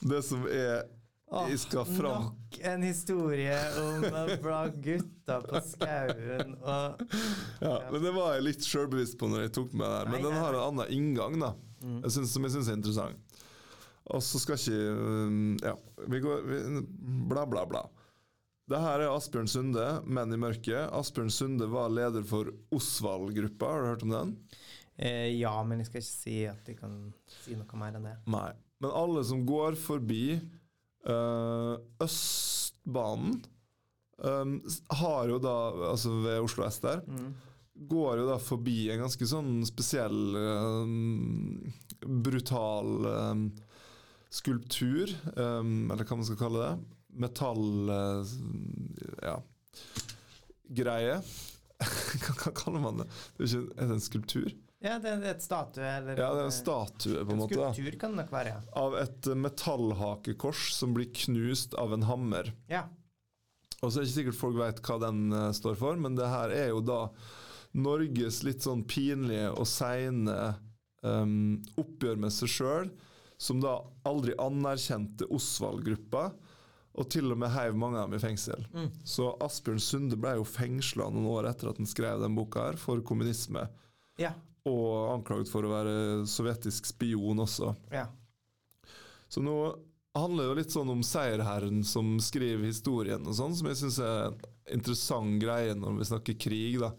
[SPEAKER 2] det som er
[SPEAKER 1] Åh,
[SPEAKER 2] skal fram
[SPEAKER 1] Nok en historie om bra gutta på skauen og
[SPEAKER 2] Ja, men det var jeg litt sjølbevisst på når jeg tok med det her. Men
[SPEAKER 1] Nei,
[SPEAKER 2] den har en annen inngang, da.
[SPEAKER 1] Mm.
[SPEAKER 2] Jeg synes, som jeg syns er interessant. Og så skal ikke um, Ja, vi går vi, Bla, bla, bla. Det her er Asbjørn Sunde, 'Menn i mørket'. Asbjørn Sunde var leder for Osvald-gruppa. Har du hørt om den?
[SPEAKER 1] eh, Ja, men jeg skal ikke si at jeg kan si noe mer enn det.
[SPEAKER 2] Nei. Men alle som går forbi øh, Østbanen øh, har jo da, altså ved Oslo S der,
[SPEAKER 1] Mm.
[SPEAKER 2] går jo da forbi en ganske sånn spesiell um, brutal um, skulptur, um, eller hva man skal kalle det. Metall... uh, ja Greie. *laughs* hva, kaller man det? Det er, ikke, er det en skulptur?
[SPEAKER 1] Ja, det er et statue, eller
[SPEAKER 2] Ja, det er en statue, på en
[SPEAKER 1] en
[SPEAKER 2] måte.
[SPEAKER 1] skulptur kan det nok være, ja.
[SPEAKER 2] Av et metallhakekors som blir knust av en hammer.
[SPEAKER 1] Ja.
[SPEAKER 2] Og så er det ikke sikkert folk vet hva den uh, står for, men det her er jo da Norges litt sånn pinlige og seine um, oppgjør med seg sjøl, som da aldri anerkjente Osvald-gruppa, og til og med heiv mange av dem i fengsel.
[SPEAKER 1] Mm.
[SPEAKER 2] Så Asbjørn Sunde ble jo fengsla noen år etter at han skrev den boka her, for kommunisme,
[SPEAKER 1] Ja.
[SPEAKER 2] og anklaget for å være sovjetisk spion også.
[SPEAKER 1] ja.
[SPEAKER 2] Så nå handler det jo litt sånn om seierherren som skriver historien og sånn, som jeg syns er en interessant greie når vi snakker krig, da.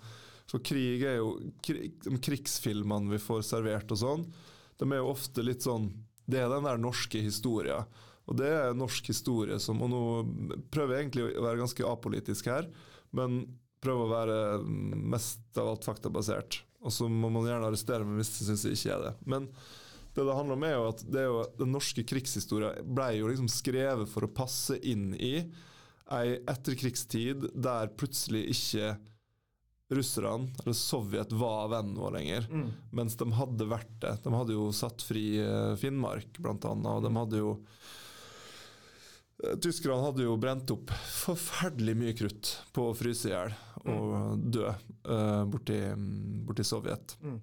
[SPEAKER 2] For krig er jo krig, Krigsfilmene vi får servert og sånn, de er jo ofte litt sånn Det er den der norske historia. Og det er norsk historie som Og nå prøver jeg egentlig å være ganske apolitisk her, men prøver å være mest av alt faktabasert. Og så må man gjerne arrestere meg hvis det syns jeg ikke er det. Men det det handler om er jo at det er jo, den norske krigshistorien ble jo liksom skrevet for å passe inn i ei etterkrigstid der plutselig ikke russerne, eller Sovjet, var vennen vår lenger.
[SPEAKER 1] Mm.
[SPEAKER 2] Mens de hadde vært det. De hadde jo satt fri eh, Finnmark, blant annet, og de hadde jo Tyskerne hadde jo brent opp forferdelig mye krutt på å fryse i hjel og dø uh, borti, borti Sovjet.
[SPEAKER 1] Mm.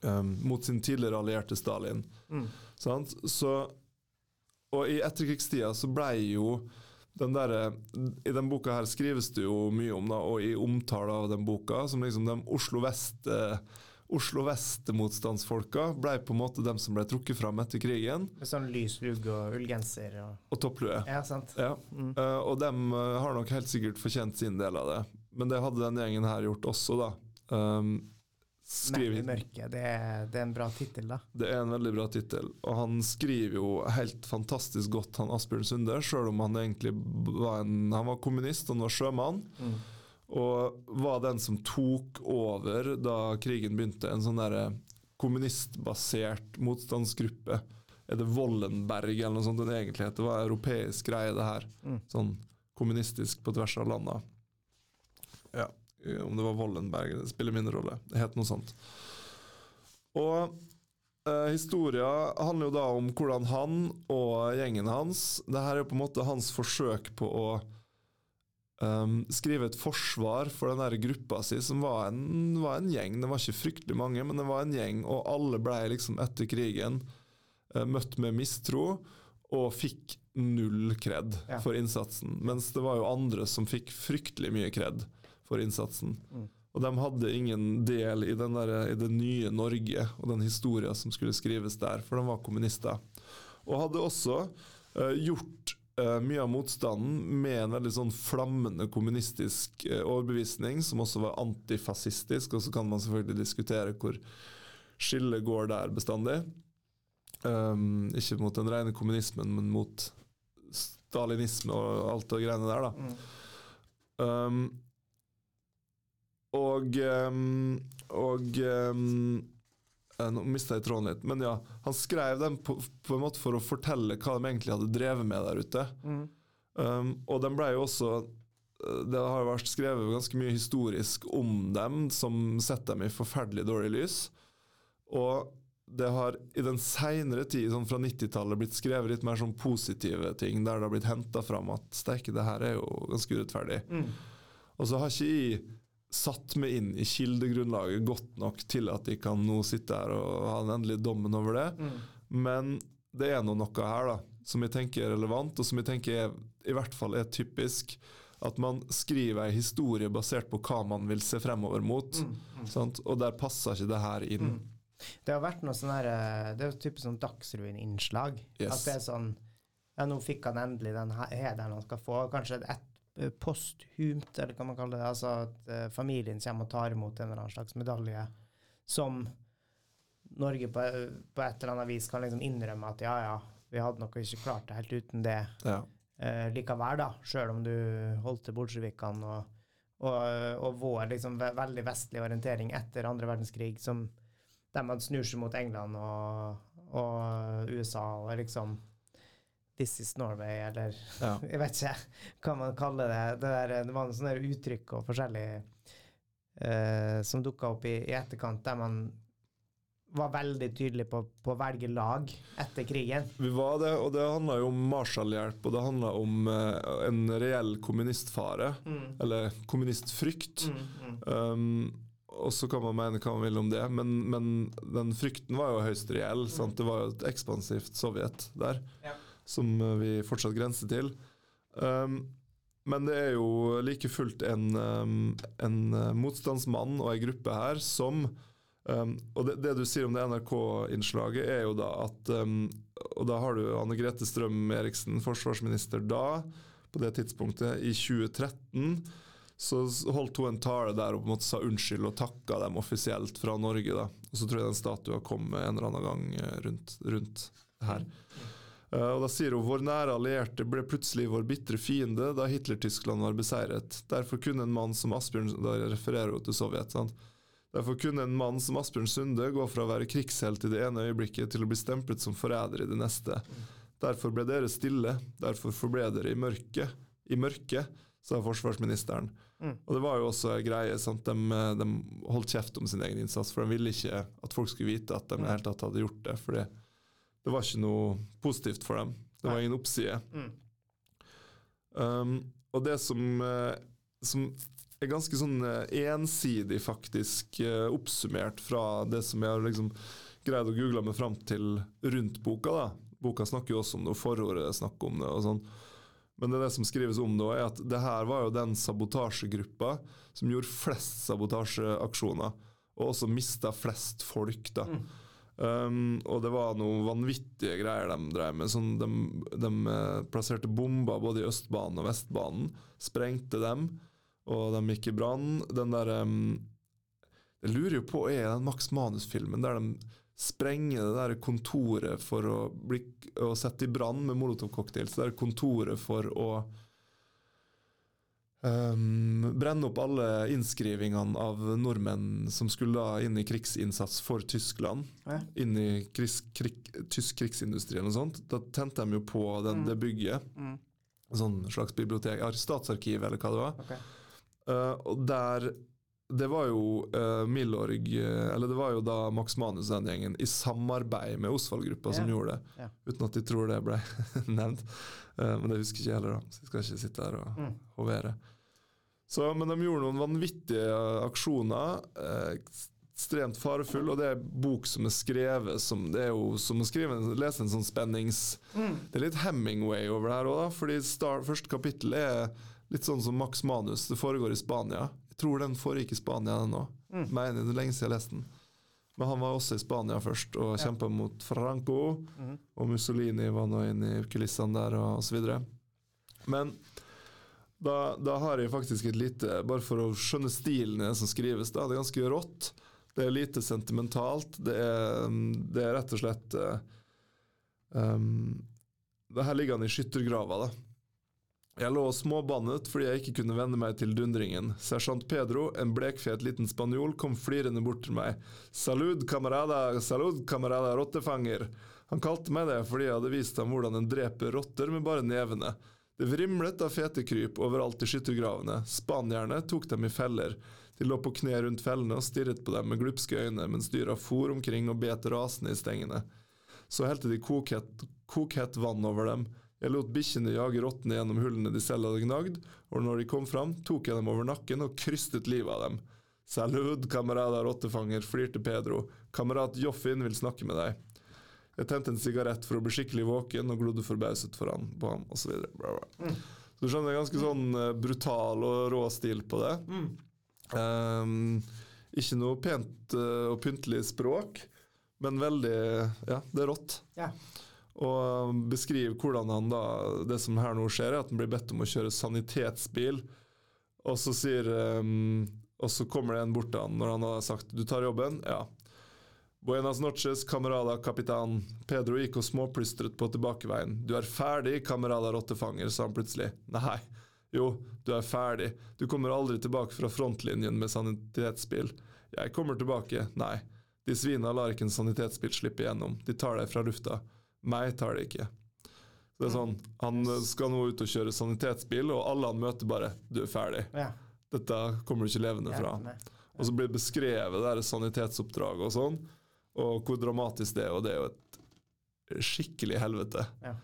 [SPEAKER 2] Um, mot sin tidligere allierte Stalin.
[SPEAKER 1] Mm.
[SPEAKER 2] Sant? Så, og i etterkrigstida så blei jo den der, I den boka her skrives det jo mye om, da, og i omtale av den boka, som liksom de Oslo Vest eh, Oslo Vest-motstandsfolka ble på en måte dem som ble trukket fram etter krigen,
[SPEAKER 1] Med sånn lys lugg og ullgenser og
[SPEAKER 2] og topplue.
[SPEAKER 1] Ja, sant.
[SPEAKER 2] Ja.
[SPEAKER 1] Mm.
[SPEAKER 2] Uh, og dem eh, har nok helt sikkert fortjent sin del av det. Men det hadde den gjengen her gjort også, da. Um,
[SPEAKER 1] Menn i mørket, det er, det er en bra tittel, da.
[SPEAKER 2] Det er en veldig bra tittel, og han skriver jo helt fantastisk godt, han Asbjørn Sunde, sjøl om han egentlig var en Han var kommunist, han var sjømann,
[SPEAKER 1] Mm.
[SPEAKER 2] Og var den som tok over da krigen begynte, en sånn derre kommunistbasert motstandsgruppe Er det Wollenberg eller noe sånt den egentlig heter? Det var europeisk greie, det her.
[SPEAKER 1] Mm.
[SPEAKER 2] Sånn kommunistisk på tvers av landa. Ja, om det var Wollenberg, det spiller mindre rolle. Det het noe sånt. Og eh, historia handler jo da om hvordan han og gjengen hans Det her er jo på en måte hans forsøk på å um, skrive et forsvar for den der gruppa si, som var en, var en gjeng. Det var ikke fryktelig mange, men det var en gjeng, og alle ble liksom etter krigen uh, møtt med mistro og fikk null kred
[SPEAKER 1] Ja.
[SPEAKER 2] for innsatsen. Mens det var jo andre som fikk fryktelig mye kred for innsatsen.
[SPEAKER 1] Mm.
[SPEAKER 2] Og de hadde ingen del i, den der, i det nye Norge og den historien som skulle skrives der, for de var kommunister. Og hadde også uh, gjort eh, mye av motstanden med en veldig sånn flammende kommunistisk uh, overbevisning, som også var antifascistisk, og så kan man selvfølgelig diskutere hvor skillet går der bestandig. Um, ikke mot den rene kommunismen, men mot stalinisme og alt det greiene der, da.
[SPEAKER 1] Mm.
[SPEAKER 2] Um, og um, og Nå mista jeg tråden litt, men ja. Han skrev dem på, på en måte for å fortelle hva de egentlig hadde drevet med der ute.
[SPEAKER 1] Mm.
[SPEAKER 2] Um, og de ble jo også eh, Det har vært skrevet ganske mye historisk om dem, som setter dem i forferdelig dårlig lys. Og det har i den seinere tid, sånn fra 90-tallet, blitt skrevet litt mer sånn positive ting, der det har blitt henta fram at steike, det her er jo ganske urettferdig.
[SPEAKER 1] Mm.
[SPEAKER 2] Og så har ikke jeg satt meg inn i kildegrunnlaget godt nok til at jeg kan nå sitte her og ha den endelige dommen over det.
[SPEAKER 1] Mm.
[SPEAKER 2] Men det er nå noe her da, som jeg tenker er relevant, og som jeg tenker er, i hvert fall er typisk. At man skriver ei historie basert på hva man vil se fremover mot.
[SPEAKER 1] Mm. Mm.
[SPEAKER 2] Sant? Og der passer ikke det her inn.
[SPEAKER 1] Mm. Det har vært noe sånn her eh, Det er jo typisk sånn Dagsrevyen-innslag.
[SPEAKER 2] Yes.
[SPEAKER 1] At det er sånn Ja, nå fikk han endelig den hederen han skal få. Kanskje et posthumt, eller hva man kaller det. Altså at eh, familien kommer og tar imot en eller annen slags medalje som Norge på, på et eller annet vis kan liksom innrømme at ja, ja, vi hadde nok ikke klart det helt uten det
[SPEAKER 2] Ja.
[SPEAKER 1] eh, likevel, da. Sjøl om du holdt til bolsjevikene og, og, og vår liksom ve veldig vestlige orientering etter andre verdenskrig, som der man snur seg mot England og, og USA og liksom This is Norway, eller
[SPEAKER 2] Ja. *laughs*
[SPEAKER 1] jeg vet ikke hva man kaller det. Det, der, det var noen sånne uttrykk og forskjellig uh, som dukka opp i, i etterkant, der man var veldig tydelig på, på å velge lag etter krigen.
[SPEAKER 2] Vi var det, og det handla jo om Marshallhjelp, og det handla om uh, en reell kommunistfare. Eller kommunistfrykt.
[SPEAKER 1] Mm, mm.
[SPEAKER 2] Um, og så kan man mene hva man vil om det, men, men den frykten var jo høyst reell. Sant? Det var jo et ekspansivt Sovjet der,
[SPEAKER 1] Ja.
[SPEAKER 2] Som eh, vi fortsatt grenser til. Um, men det er jo like fullt en, um, en eh, motstandsmann og ei gruppe her som um, Og det, det du sier om det NRK-innslaget, er jo da at um, Og da har du Anne Grete Strøm Eriksen, forsvarsminister da, på det tidspunktet, i 2013 så holdt hun en tale der og på en måte sa unnskyld og takka dem offisielt fra Norge. da. Og Så tror jeg den statuen kom en eller annen gang eh, rundt, rundt her. Eh, og Da sier hun vår nære allierte ble plutselig vår bitre fiende da Hitler-Tyskland var beseiret. Derfor kunne en mann som Asbjørn Da refererer hun til Sovjet. sant? Derfor kunne en mann som Asbjørn Sunde gå fra å være krigshelt i det ene øyeblikket til å bli stemplet som forræder i det neste. Derfor ble dere stille, derfor forble dere i mørket. I mørket, sa forsvarsministeren.
[SPEAKER 1] Mm.
[SPEAKER 2] Og det var jo også en greie, sant? De, de holdt kjeft om sin egen innsats, for de ville ikke at folk skulle vite at de i det hele tatt hadde gjort det. For det, var ikke noe positivt for dem. Det var ingen oppside.
[SPEAKER 1] Mm.
[SPEAKER 2] Um, og det som, eh, som er ganske sånn eh, ensidig faktisk eh, oppsummert fra det som jeg har liksom greid å google meg fram til rundt boka. da. Boka snakker jo også om det, og forordet snakker om det. og sånn. Men det, det som skrives om det, er at det her var jo den sabotasjegruppa som gjorde flest sabotasjeaksjoner, og også mista flest folk. da.
[SPEAKER 1] Mm.
[SPEAKER 2] Um, og det var noen vanvittige greier de drev med. Sånn, de, de eh, plasserte bomber både i Østbanen og Vestbanen, sprengte dem, og de gikk i brann. Den der um, Jeg lurer jo på, er den Max Manus-filmen der de sprenger det der kontoret for å, bli, å sette i brann med molotovcocktails? Det der kontoret for å Um, brenne opp alle innskrivingene av nordmenn som skulle da inn i krigsinnsats for Tyskland.
[SPEAKER 1] Ja.
[SPEAKER 2] Inn i krigs, krig, tysk krigsindustri eller noe sånt. Da tente de jo på den,
[SPEAKER 1] Mm.
[SPEAKER 2] det bygget.
[SPEAKER 1] Mm.
[SPEAKER 2] Sånn slags bibliotek. Statsarkiv, eller hva det var.
[SPEAKER 1] Okay.
[SPEAKER 2] Uh, og der Det var jo uh, Milorg uh, Eller det var jo da Max Manus den gjengen i samarbeid med Osvald-gruppa som
[SPEAKER 1] Ja.
[SPEAKER 2] gjorde det.
[SPEAKER 1] Ja.
[SPEAKER 2] Uten at de tror det ble *laughs* nevnt. Uh, men det husker ikke jeg heller, da. Så jeg skal ikke sitte her og
[SPEAKER 1] Mm.
[SPEAKER 2] hovere. Så, men de gjorde noen vanvittige aksjoner. Eh, ekstremt farefull, og det er en bok som er skrevet som Det er jo som å skrive, lese en sånn spennings...
[SPEAKER 1] Mm.
[SPEAKER 2] Det er litt Hemingway over det her òg, fordi start, første kapittel er litt sånn som Max Manus. Det foregår i Spania. Tror den foregikk i Spania ennå.
[SPEAKER 1] Mm.
[SPEAKER 2] Mener det er lenge siden jeg leste den. Men han var også i Spania først og
[SPEAKER 1] Ja.
[SPEAKER 2] kjempa mot Franco.
[SPEAKER 1] Mm.
[SPEAKER 2] Og Mussolini var nå inne i kulissene der og så videre. Men da, da har jeg faktisk et lite Bare for å skjønne stilen i det som skrives, da. Det er ganske rått. Det er lite sentimentalt. Det er, mm, det er rett og slett um, det Her ligger han i skyttergrava, da. Jeg lå småbannet fordi jeg ikke kunne venne meg til dundringen. Sersjant Pedro, en blekfet liten spanjol, kom flirende bort til meg. Salud, kamerada, salud, kamerada, rottefanger. Han kalte meg det fordi jeg hadde vist ham hvordan en dreper rotter med bare nevene. Det vrimlet av fete kryp overalt i skyttergravene. Spanierne tok dem i feller. De lå på kne rundt fellene og stirret på dem med glupske øyne mens dyra for omkring og bet rasende i stengene. Så helte de kokhett, kokhett vann over dem. Jeg lot bikkjene jage rottene gjennom hullene de selv hadde gnagd, og når de kom fram, tok jeg dem over nakken og krystet livet av dem. Salud, kamerada rottefanger, flirte Pedro. Kamerat Joffin vil snakke med deg. Jeg tente en sigarett for å bli skikkelig våken og glodde forbauset for han, på ham, osv. Så.
[SPEAKER 1] Mm.
[SPEAKER 2] så du skjønner, det er ganske sånn eh, brutal og rå stil på det.
[SPEAKER 1] Mm.
[SPEAKER 2] Um, ikke noe pent eh, og pyntelig språk, men veldig Ja, det er rått.
[SPEAKER 1] Ja.
[SPEAKER 2] Og beskriver hvordan han da Det som her nå skjer, er at han blir bedt om å kjøre sanitetsbil. Og så sier um, Og så kommer det en bort til han når han har sagt 'du tar jobben'. Ja. Buenas noches, camerada kapitan. Pedro gikk og småplystret på tilbakeveien. 'Du er ferdig, camerada rottefanger', sa han plutselig. Nei. Jo, du er ferdig. Du kommer aldri tilbake fra frontlinjen med sanitetsbil. Jeg kommer tilbake. Nei. De svina lar ikke en sanitetsbil slippe igjennom. De tar deg fra lufta. Meg tar det ikke. Så det er sånn, Han skal nå ut og kjøre sanitetsbil, og alle han møter bare 'Du er ferdig'.
[SPEAKER 1] Ja.
[SPEAKER 2] Dette kommer du ikke levende fra. Og så blir det beskrevet det sanitetsoppdraget og sånn, og hvor dramatisk det er. Og det er jo et skikkelig helvete.
[SPEAKER 1] Ja.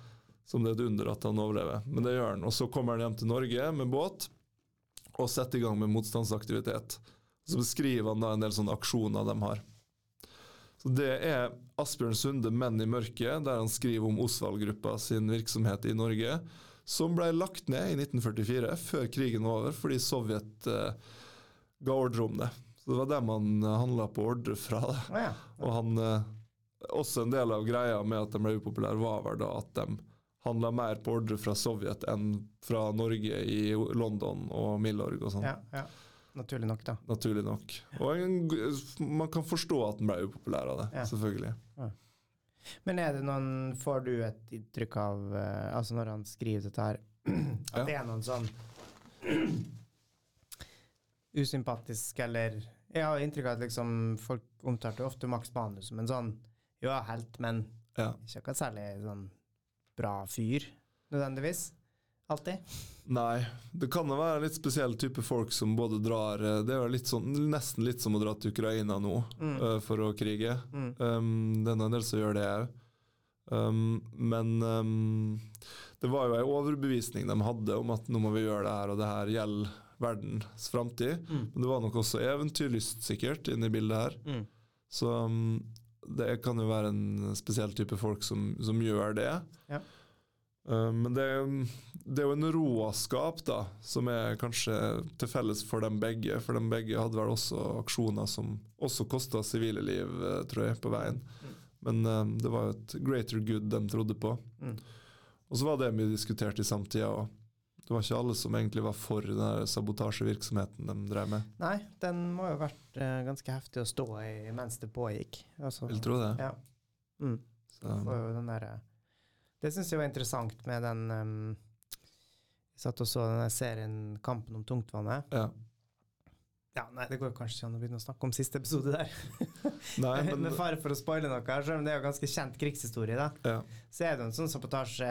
[SPEAKER 2] Som det er et under at han overlever. Men det gjør han. Og så kommer han hjem til Norge med båt og setter i gang med motstandsaktivitet. Så beskriver han da en del sånne aksjoner de har. Så Det er Asbjørn Sunde 'Menn i mørket', der han skriver om Osvald-gruppa sin virksomhet i Norge, som ble lagt ned i 1944, før krigen var over, fordi Sovjet eh, ga ordre om det. Så det var dem han handla på ordre fra. Det.
[SPEAKER 1] Å ja. *laughs*
[SPEAKER 2] Og han, eh, også en del av greia med at de ble upopulære, var vel da at de handla mer på ordre fra Sovjet enn fra Norge i London og Milorg og sånn.
[SPEAKER 1] ja, ja. Naturlig nok, da.
[SPEAKER 2] Naturlig nok. Og en, man kan forstå at den ble upopulær av det,
[SPEAKER 1] Ja.
[SPEAKER 2] selvfølgelig.
[SPEAKER 1] Men er det noen Får du et inntrykk av eh, Altså når han skriver dette her, *clears throat* at
[SPEAKER 2] Ja.
[SPEAKER 1] det er noen sånn *clears throat* usympatisk eller Jeg har inntrykk av at liksom folk omtalte ofte Max Manus som en sånn jo, helt, men
[SPEAKER 2] Ja.
[SPEAKER 1] ikke akkurat særlig sånn bra fyr, nødvendigvis. Alltid.
[SPEAKER 2] Nei, det kan jo være en litt spesiell type folk som både drar eh, Det er jo litt sånn, nesten litt som å dra til Ukraina nå
[SPEAKER 1] Mm.
[SPEAKER 2] uh, for å krige.
[SPEAKER 1] Mm.
[SPEAKER 2] Um, det er en del som gjør det òg. Um, men um, det var jo ei overbevisning de hadde om at nå må vi gjøre det her, og det her gjelder verdens framtid.
[SPEAKER 1] Mm.
[SPEAKER 2] Men det var nok også eventyrlyst sikkert inne i bildet her.
[SPEAKER 1] Mm.
[SPEAKER 2] Så det kan jo være en spesiell type folk som, som gjør det.
[SPEAKER 1] Ja.
[SPEAKER 2] Um, men det, det er jo en råskap da, som er kanskje til felles for dem begge. For dem begge hadde vel også aksjoner som også kosta sivile liv, eh, tror jeg, på veien.
[SPEAKER 1] Mm.
[SPEAKER 2] Men um, det var jo et greater good de trodde på.
[SPEAKER 1] Mm.
[SPEAKER 2] Og så var det mye diskutert i samtida òg. Det var ikke alle som egentlig var for den sabotasjevirksomheten de drev med.
[SPEAKER 1] Nei, den må jo ha vært eh, ganske heftig å stå i mens det pågikk. Altså,
[SPEAKER 2] Vil tro det.
[SPEAKER 1] ja. Mm.
[SPEAKER 2] Så,
[SPEAKER 1] Så den derre Det syns jeg var interessant med den um, Vi satt og så denne serien Kampen om tungtvannet.
[SPEAKER 2] Ja.
[SPEAKER 1] Ja, nei, Det går kanskje ikke an å begynne å snakke om siste episode der. *laughs*
[SPEAKER 2] Nei, *laughs* men
[SPEAKER 1] Med fare for å spoile noe, selv om det er jo ganske kjent krigshistorie. da.
[SPEAKER 2] ja.
[SPEAKER 1] Så er det en sånn sabotasje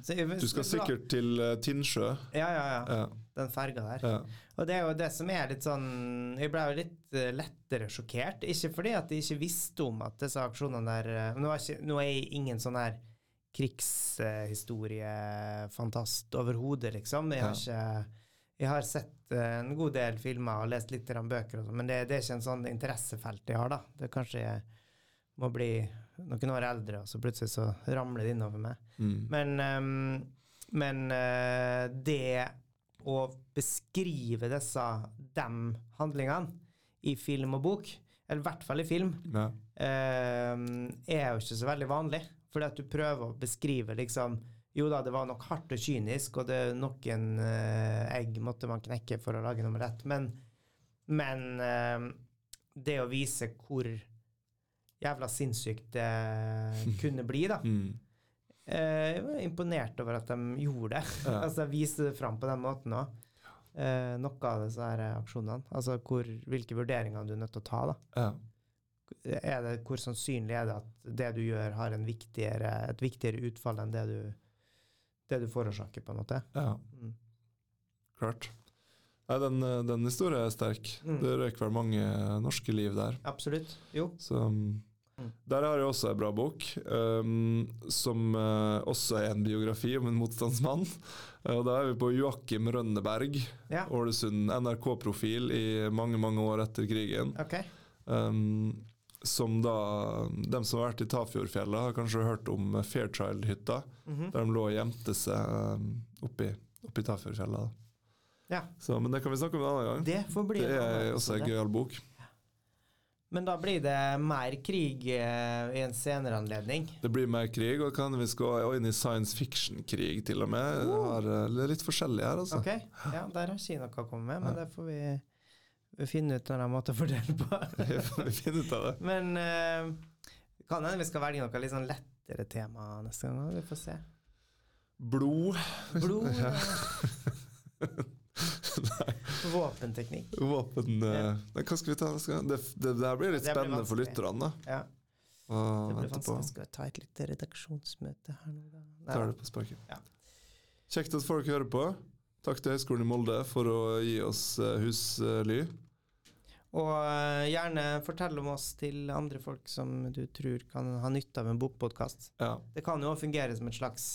[SPEAKER 1] så,
[SPEAKER 2] Du skal sikkert til uh, Tinnsjø.
[SPEAKER 1] Ja, ja, ja.
[SPEAKER 2] Ja.
[SPEAKER 1] Den ferga der.
[SPEAKER 2] ja.
[SPEAKER 1] Og det er jo det som er litt sånn Jeg ble jo litt eh, lettere sjokkert. Ikke fordi at jeg ikke visste om at disse aksjonene der eh, Nå er, ikke, nå er jeg ingen sånn her krigshistoriefantast overhodet, liksom. Jeg har, ikke, jeg har sett eh, en god del filmer og lest litt bøker, sånn, men det, det er ikke en sånn interessefelt jeg har, da. Det er kanskje jeg må bli noen år eldre, og så plutselig så ramler det innover meg.
[SPEAKER 2] Mm.
[SPEAKER 1] Men, um, men uh, det å beskrive disse dem handlingene i film og bok, eller i hvert fall i film,
[SPEAKER 2] ja.
[SPEAKER 1] uh, er jo ikke så veldig vanlig. Fordi at du prøver å beskrive liksom Jo da, det var nok hardt og kynisk, og det noen uh, egg måtte man knekke for å lage nummer ett, men, men ehm, det å vise hvor jævla sinnssykt det *laughs* kunne bli, da.
[SPEAKER 2] Mm.
[SPEAKER 1] Eh, Jeg var imponert over at de gjorde det.
[SPEAKER 2] Ja. *laughs*
[SPEAKER 1] altså Viste det fram på den måten òg. Eh, noe av disse her aksjonene. Altså hvor, hvilke vurderinger du er nødt til å ta. da.
[SPEAKER 2] ja.
[SPEAKER 1] Det, hvor sannsynlig er det at det du gjør, har en viktigere, et viktigere utfall enn det du, det du forårsaker, på en måte?
[SPEAKER 2] ja.
[SPEAKER 1] Mm.
[SPEAKER 2] Klart. Nei, den, den historien er sterk.
[SPEAKER 1] Mm.
[SPEAKER 2] Det røk vel mange norske liv der.
[SPEAKER 1] Absolutt. Jo.
[SPEAKER 2] Så um,
[SPEAKER 1] Mm.
[SPEAKER 2] Der har jeg også en bra bok, um, som uh, også er en biografi om en motstandsmann. Uh, *laughs* og Da er vi på Joakim Rønneberg,
[SPEAKER 1] Ja.
[SPEAKER 2] Ålesund, NRK-profil i mange mange år etter krigen.
[SPEAKER 1] OK.
[SPEAKER 2] Um, som da Dem som har vært i Tafjordfjella, har kanskje hørt om Fairchild-hytta.
[SPEAKER 1] Mhm.
[SPEAKER 2] Der de lå og gjemte seg um, oppi, oppi Tafjordfjella.
[SPEAKER 1] Ja.
[SPEAKER 2] Så, men det kan vi snakke om en annen gang.
[SPEAKER 1] Det får bli
[SPEAKER 2] Det er også en gøyal bok.
[SPEAKER 1] Men da blir det mer krig eh, i en senere anledning.
[SPEAKER 2] Det blir mer krig, og kan vi skal inn i science fiction-krig til og med. Det eh, det er litt forskjellig her, altså.
[SPEAKER 1] OK. Ja, der har Kina noe å komme med, men
[SPEAKER 2] Ja.
[SPEAKER 1] det får vi finne ut en annen måte å fordele på. *laughs*
[SPEAKER 2] Vi finner finne ut av det.
[SPEAKER 1] Men uh, kan hende vi skal velge noe litt sånn lettere tema neste gang. Vi får se.
[SPEAKER 2] Blod.
[SPEAKER 1] Blod. *laughs*
[SPEAKER 2] Ja. *laughs*
[SPEAKER 1] Våpenteknikk.
[SPEAKER 2] Våpen uh,
[SPEAKER 1] Ja.
[SPEAKER 2] nei, Hva skal vi ta? Skal, det, det der blir litt
[SPEAKER 1] Det blir
[SPEAKER 2] spennende for lytterne.
[SPEAKER 1] Ja, det blir
[SPEAKER 2] vanskelig. på.
[SPEAKER 1] Skal vi ta et lite redaksjonsmøte her nå, da? Nei,
[SPEAKER 2] Tar det på sparket.
[SPEAKER 1] Ja.
[SPEAKER 2] Kjekt at folk hører på. Takk til Høgskolen i Molde for å gi oss eh, husly.
[SPEAKER 1] Og eh, gjerne fortell om oss til andre folk som du tror kan ha nytte av en bokpodkast.
[SPEAKER 2] Ja.
[SPEAKER 1] Det kan jo fungere som et slags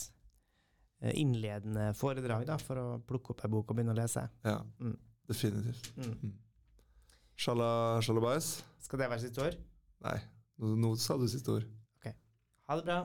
[SPEAKER 1] eh, innledende foredrag da, for å plukke opp ei bok og begynne å lese.
[SPEAKER 2] ja.
[SPEAKER 1] Mm.
[SPEAKER 2] Definitivt.
[SPEAKER 1] Mm.
[SPEAKER 2] Shala, shalabais?
[SPEAKER 1] Skal det være siste ord?
[SPEAKER 2] Nei, nå, nå sa du siste ord.
[SPEAKER 1] Ha det bra.